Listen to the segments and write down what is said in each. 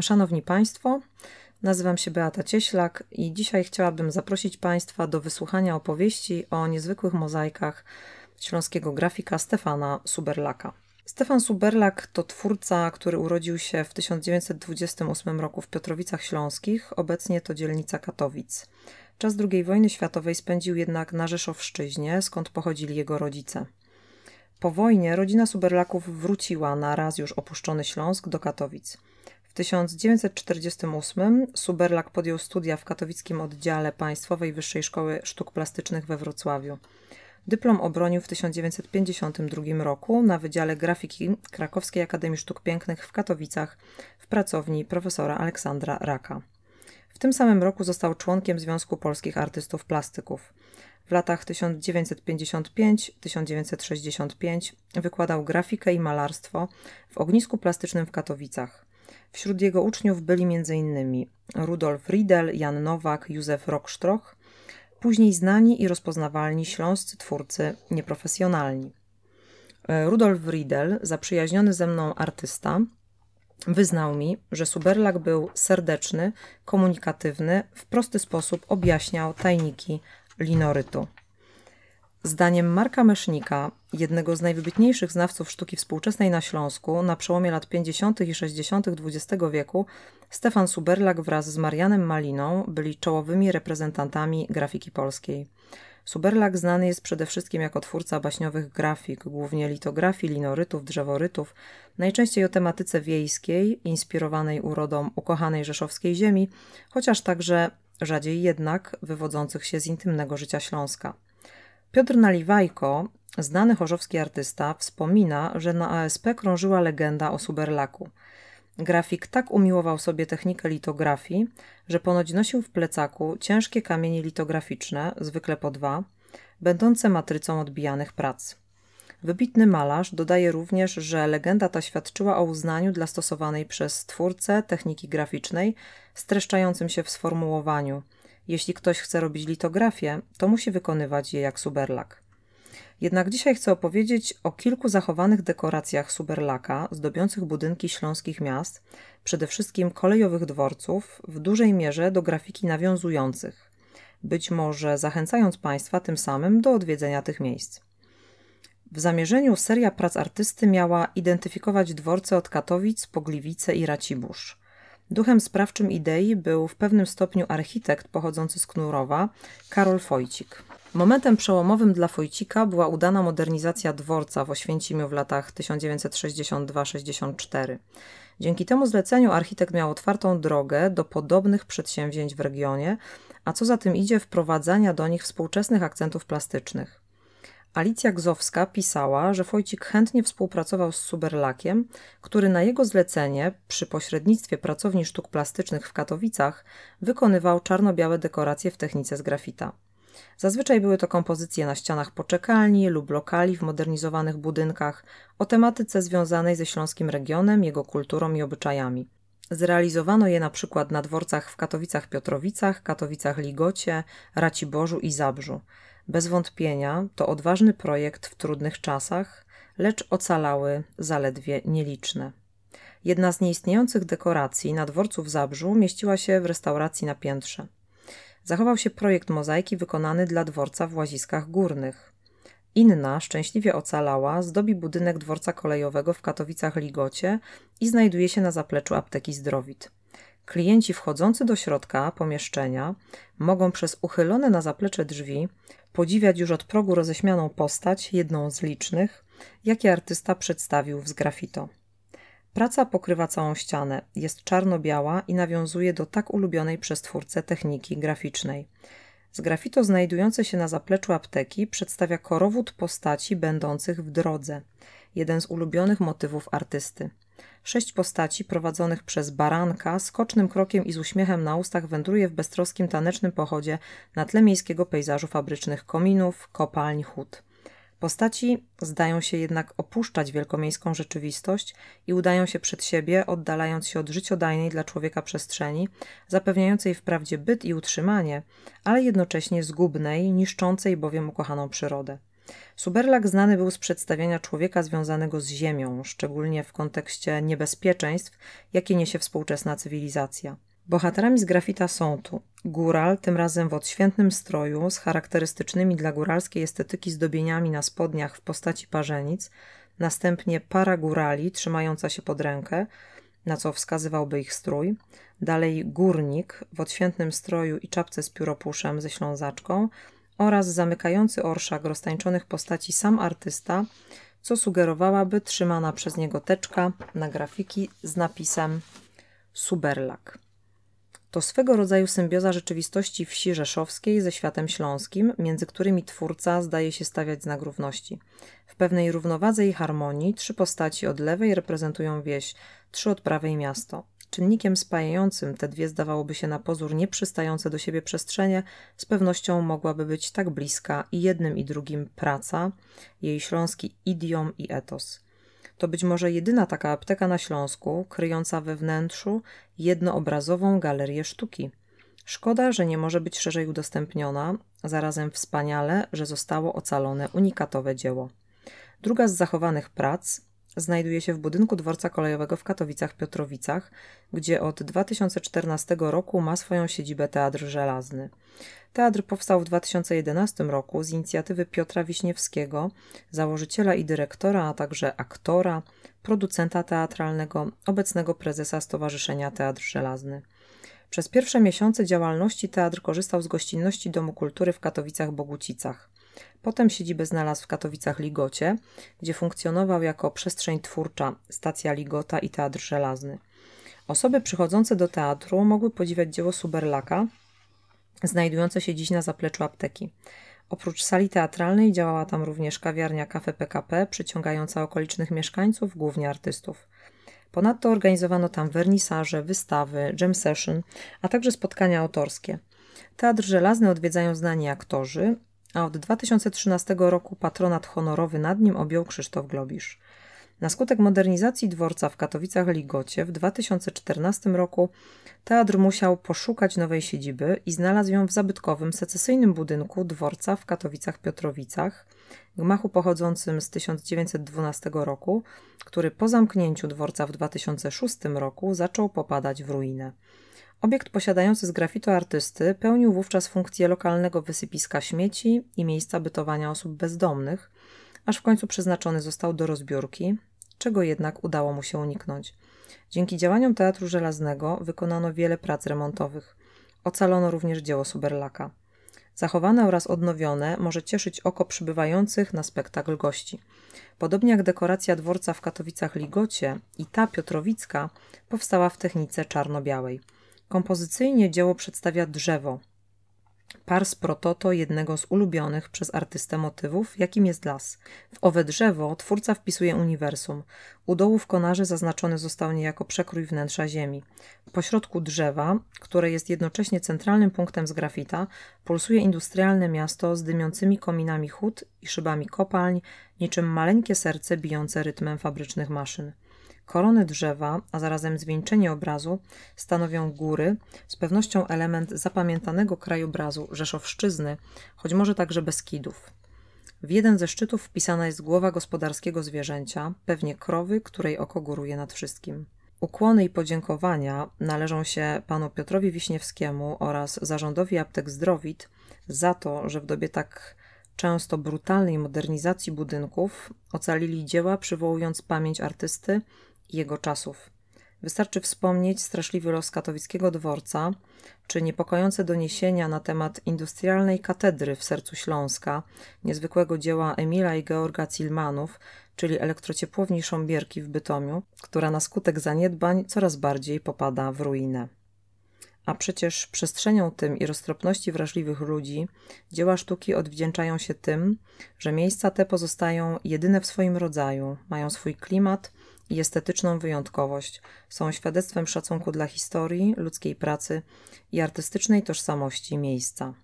Szanowni Państwo, nazywam się Beata Cieślak i dzisiaj chciałabym zaprosić Państwa do wysłuchania opowieści o niezwykłych mozaikach śląskiego grafika Stefana Suberlaka. Stefan Suberlak to twórca, który urodził się w 1928 roku w Piotrowicach Śląskich, obecnie to dzielnica Katowic. Czas II wojny światowej spędził jednak na Rzeszowszczyźnie, skąd pochodzili jego rodzice. Po wojnie rodzina Suberlaków wróciła na raz już opuszczony Śląsk do Katowic. W 1948 Suberlak podjął studia w katowickim oddziale Państwowej Wyższej Szkoły Sztuk Plastycznych we Wrocławiu. Dyplom obronił w 1952 roku na Wydziale Grafiki Krakowskiej Akademii Sztuk Pięknych w Katowicach w pracowni profesora Aleksandra Raka. W tym samym roku został członkiem Związku Polskich Artystów Plastyków. W latach 1955-1965 wykładał grafikę i malarstwo w ognisku plastycznym w Katowicach. Wśród jego uczniów byli m.in. Rudolf Riedel, Jan Nowak, Józef Rockstrach, później znani i rozpoznawalni śląscy twórcy nieprofesjonalni. Rudolf Riedel, zaprzyjaźniony ze mną artysta, wyznał mi, że Suberlak był serdeczny, komunikatywny, w prosty sposób objaśniał tajniki linorytu. Zdaniem Marka Mesznika, jednego z najwybitniejszych znawców sztuki współczesnej na Śląsku, na przełomie lat 50. i 60. XX wieku, Stefan Suberlak wraz z Marianem Maliną byli czołowymi reprezentantami grafiki polskiej. Suberlak znany jest przede wszystkim jako twórca baśniowych grafik, głównie litografii, linorytów, drzeworytów, najczęściej o tematyce wiejskiej, inspirowanej urodą ukochanej rzeszowskiej ziemi, chociaż także rzadziej jednak wywodzących się z intymnego życia Śląska. Piotr Naliwajko, znany chorzowski artysta, wspomina, że na ASP krążyła legenda o Suberlaku. Grafik tak umiłował sobie technikę litografii, że ponoć nosił w plecaku ciężkie kamienie litograficzne, zwykle po dwa, będące matrycą odbijanych prac. Wybitny malarz dodaje również, że legenda ta świadczyła o uznaniu dla stosowanej przez twórcę techniki graficznej, streszczającym się w sformułowaniu – jeśli ktoś chce robić litografię, to musi wykonywać je jak Suberlak. Jednak dzisiaj chcę opowiedzieć o kilku zachowanych dekoracjach Suberlaka zdobiących budynki śląskich miast, przede wszystkim kolejowych dworców, w dużej mierze do grafiki nawiązujących, być może zachęcając Państwa tym samym do odwiedzenia tych miejsc. W zamierzeniu seria prac artysty miała identyfikować dworce od Katowic, Pogliwice i Racibórz. Duchem sprawczym idei był w pewnym stopniu architekt pochodzący z Knurowa, Karol Fojcik. Momentem przełomowym dla Fojcika była udana modernizacja dworca w Oświęcimiu w latach 1962-64. Dzięki temu zleceniu architekt miał otwartą drogę do podobnych przedsięwzięć w regionie, a co za tym idzie wprowadzania do nich współczesnych akcentów plastycznych. Alicja Gzowska pisała, że Wojcik chętnie współpracował z Suberlakiem, który na jego zlecenie, przy pośrednictwie pracowni sztuk plastycznych w Katowicach, wykonywał czarno-białe dekoracje w technice z grafita. Zazwyczaj były to kompozycje na ścianach poczekalni lub lokali w modernizowanych budynkach o tematyce związanej ze śląskim regionem, jego kulturą i obyczajami. Zrealizowano je na przykład na dworcach w Katowicach Piotrowicach, Katowicach Ligocie, Raciborzu i Zabrzu. Bez wątpienia to odważny projekt w trudnych czasach, lecz ocalały zaledwie nieliczne. Jedna z nieistniejących dekoracji na dworcu w Zabrzu mieściła się w restauracji na piętrze. Zachował się projekt mozaiki wykonany dla dworca w Łaziskach Górnych. Inna, szczęśliwie ocalała, zdobi budynek dworca kolejowego w Katowicach-Ligocie i znajduje się na zapleczu apteki Zdrowit. Klienci wchodzący do środka pomieszczenia mogą przez uchylone na zaplecze drzwi podziwiać już od progu roześmianą postać, jedną z licznych, jakie artysta przedstawił w zgrafito. Praca pokrywa całą ścianę, jest czarno-biała i nawiązuje do tak ulubionej przez twórcę techniki graficznej. Z grafito znajdujące się na zapleczu apteki przedstawia korowód postaci będących w drodze, jeden z ulubionych motywów artysty. Sześć postaci prowadzonych przez baranka skocznym krokiem i z uśmiechem na ustach wędruje w beztroskim tanecznym pochodzie na tle miejskiego pejzażu fabrycznych kominów, kopalń, hut. Postaci zdają się jednak opuszczać wielkomiejską rzeczywistość i udają się przed siebie, oddalając się od życiodajnej dla człowieka przestrzeni, zapewniającej wprawdzie byt i utrzymanie, ale jednocześnie zgubnej, niszczącej bowiem ukochaną przyrodę. Suberlak znany był z przedstawiania człowieka związanego z ziemią, szczególnie w kontekście niebezpieczeństw, jakie niesie współczesna cywilizacja. Bohaterami z grafita są tu góral, tym razem w odświętnym stroju, z charakterystycznymi dla góralskiej estetyki zdobieniami na spodniach w postaci parzenic, następnie para górali trzymająca się pod rękę, na co wskazywałby ich strój, dalej górnik w odświętnym stroju i czapce z pióropuszem ze ślązaczką oraz zamykający orszak roztańczonych postaci sam artysta, co sugerowałaby trzymana przez niego teczka na grafiki z napisem Suberlak. To swego rodzaju symbioza rzeczywistości wsi rzeszowskiej ze światem śląskim, między którymi twórca zdaje się stawiać znak równości. W pewnej równowadze i harmonii trzy postaci od lewej reprezentują wieś, trzy od prawej miasto. Czynnikiem spajającym te dwie zdawałoby się na pozór nieprzystające do siebie przestrzenie z pewnością mogłaby być tak bliska i jednym i drugim praca, jej śląski idiom i etos. To być może jedyna taka apteka na Śląsku, kryjąca we wnętrzu jednoobrazową galerię sztuki. Szkoda, że nie może być szerzej udostępniona, zarazem wspaniale, że zostało ocalone unikatowe dzieło. Druga z zachowanych prac znajduje się w budynku dworca kolejowego w Katowicach-Piotrowicach, gdzie od 2014 roku ma swoją siedzibę Teatr Żelazny. Teatr powstał w 2011 roku z inicjatywy Piotra Wiśniewskiego, założyciela i dyrektora, a także aktora, producenta teatralnego, obecnego prezesa Stowarzyszenia Teatr Żelazny. Przez pierwsze miesiące działalności teatr korzystał z gościnności Domu Kultury w Katowicach-Bogucicach. Potem siedzibę znalazł w Katowicach-Ligocie, gdzie funkcjonował jako przestrzeń twórcza stacja Ligota i Teatr Żelazny. Osoby przychodzące do teatru mogły podziwiać dzieło Suberlaka, znajdujące się dziś na zapleczu apteki. Oprócz sali teatralnej działała tam również kawiarnia Cafe PKP, przyciągająca okolicznych mieszkańców, głównie artystów. Ponadto organizowano tam wernisaże, wystawy, jam session, a także spotkania autorskie. Teatr Żelazny odwiedzają znani aktorzy, a od 2013 roku patronat honorowy nad nim objął Krzysztof Globisz. Na skutek modernizacji dworca w Katowicach-Ligocie w 2014 roku teatr musiał poszukać nowej siedziby i znalazł ją w zabytkowym, secesyjnym budynku dworca w Katowicach-Piotrowicach, gmachu pochodzącym z 1912 roku, który po zamknięciu dworca w 2006 roku zaczął popadać w ruinę. Obiekt posiadający z grafitu artysty pełnił wówczas funkcję lokalnego wysypiska śmieci i miejsca bytowania osób bezdomnych, aż w końcu przeznaczony został do rozbiórki, czego jednak udało mu się uniknąć. Dzięki działaniom Teatru Żelaznego wykonano wiele prac remontowych. Ocalono również dzieło Suberlaka. Zachowane oraz odnowione może cieszyć oko przybywających na spektakl gości. Podobnie jak dekoracja dworca w Katowicach-Ligocie i ta Piotrowicka powstała w technice czarno-białej. Kompozycyjnie dzieło przedstawia drzewo, pars prototo jednego z ulubionych przez artystę motywów, jakim jest las. W owe drzewo twórca wpisuje uniwersum. U dołu w konarze zaznaczony został niejako przekrój wnętrza ziemi. Po środku drzewa, które jest jednocześnie centralnym punktem z grafita, pulsuje industrialne miasto z dymiącymi kominami hut i szybami kopalń, niczym maleńkie serce bijące rytmem fabrycznych maszyn. Korony drzewa, a zarazem zwieńczenie obrazu stanowią góry, z pewnością element zapamiętanego krajobrazu Rzeszowszczyzny, choć może także Beskidów. W jeden ze szczytów wpisana jest głowa gospodarskiego zwierzęcia, pewnie krowy, której oko góruje nad wszystkim. Ukłony i podziękowania należą się panu Piotrowi Wiśniewskiemu oraz zarządowi aptek Zdrowit za to, że w dobie tak często brutalnej modernizacji budynków ocalili dzieła, przywołując pamięć artysty jego czasów. Wystarczy wspomnieć straszliwy los katowickiego dworca, czy niepokojące doniesienia na temat industrialnej katedry w sercu Śląska, niezwykłego dzieła Emila i Georga Cilmanów, czyli elektrociepłowni Sząbierki w Bytomiu, która na skutek zaniedbań coraz bardziej popada w ruinę. A przecież przestrzenią tym i roztropności wrażliwych ludzi dzieła sztuki odwdzięczają się tym, że miejsca te pozostają jedyne w swoim rodzaju, mają swój klimat i estetyczną wyjątkowość, są świadectwem szacunku dla historii, ludzkiej pracy i artystycznej tożsamości miejsca.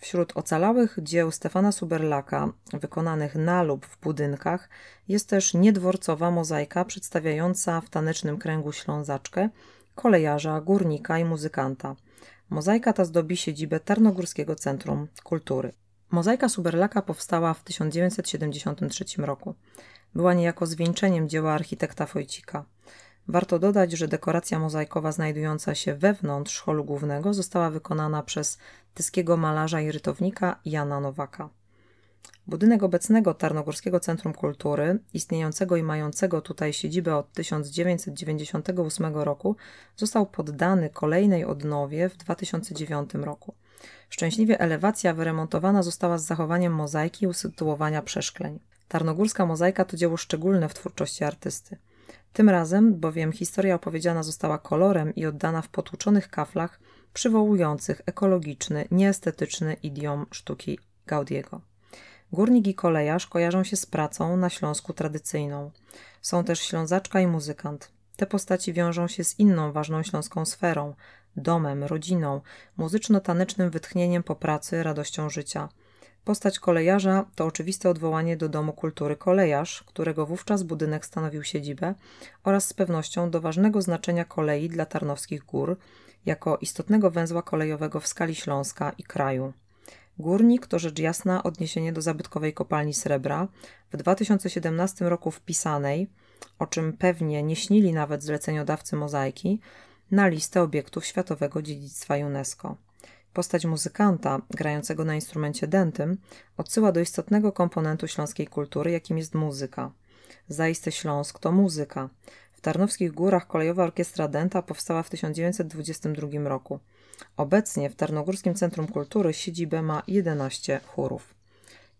Wśród ocalałych dzieł Stefana Suberlaka, wykonanych na lub w budynkach, jest też niedworcowa mozaika przedstawiająca w tanecznym kręgu ślązaczkę, kolejarza, górnika i muzykanta. Mozaika ta zdobi siedzibę Tarnogórskiego Centrum Kultury. Mozaika Suberlaka powstała w 1973 roku. Była niejako zwieńczeniem dzieła architekta Wojcika. Warto dodać, że dekoracja mozaikowa znajdująca się wewnątrz holu głównego została wykonana przez tyskiego malarza i rytownika Jana Nowaka. Budynek obecnego Tarnogórskiego Centrum Kultury, istniejącego i mającego tutaj siedzibę od 1998 roku, został poddany kolejnej odnowie w 2009 roku. Szczęśliwie elewacja wyremontowana została z zachowaniem mozaiki i usytuowania przeszkleń. Tarnogórska mozaika to dzieło szczególne w twórczości artysty. Tym razem bowiem historia opowiedziana została kolorem i oddana w potłuczonych kaflach przywołujących ekologiczny, nieestetyczny idiom sztuki Gaudiego. Górnik i kolejarz kojarzą się z pracą na Śląsku tradycyjną. Są też ślązaczka i muzykant. Te postaci wiążą się z inną ważną śląską sferą domem, rodziną, muzyczno-tanecznym wytchnieniem po pracy, radością życia. Postać kolejarza to oczywiste odwołanie do Domu Kultury Kolejarz, którego wówczas budynek stanowił siedzibę, oraz z pewnością do ważnego znaczenia kolei dla Tarnowskich Gór, jako istotnego węzła kolejowego w skali Śląska i kraju. Górnik to rzecz jasna odniesienie do zabytkowej kopalni srebra, w 2017 roku wpisanej, o czym pewnie nie śnili nawet zleceniodawcy mozaiki, na listę obiektów światowego dziedzictwa UNESCO. Postać muzykanta, grającego na instrumencie dętym, odsyła do istotnego komponentu śląskiej kultury, jakim jest muzyka. Zaiste Śląsk to muzyka. W Tarnowskich Górach kolejowa orkiestra dęta powstała w 1922 roku. Obecnie w Tarnogórskim Centrum Kultury siedzibę ma 11 chórów.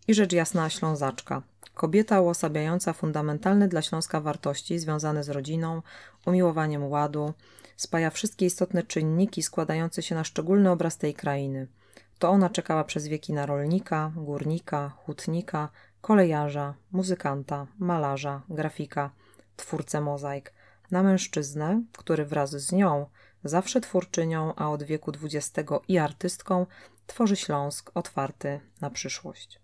I rzecz jasna Ślązaczka. Kobieta uosabiająca fundamentalne dla Śląska wartości związane z rodziną, umiłowaniem ładu, spaja wszystkie istotne czynniki składające się na szczególny obraz tej krainy. To ona czekała przez wieki na rolnika, górnika, hutnika, kolejarza, muzykanta, malarza, grafika, twórcę mozaik, na mężczyznę, który wraz z nią, zawsze twórczynią, a od wieku XX i artystką, tworzy Śląsk otwarty na przyszłość.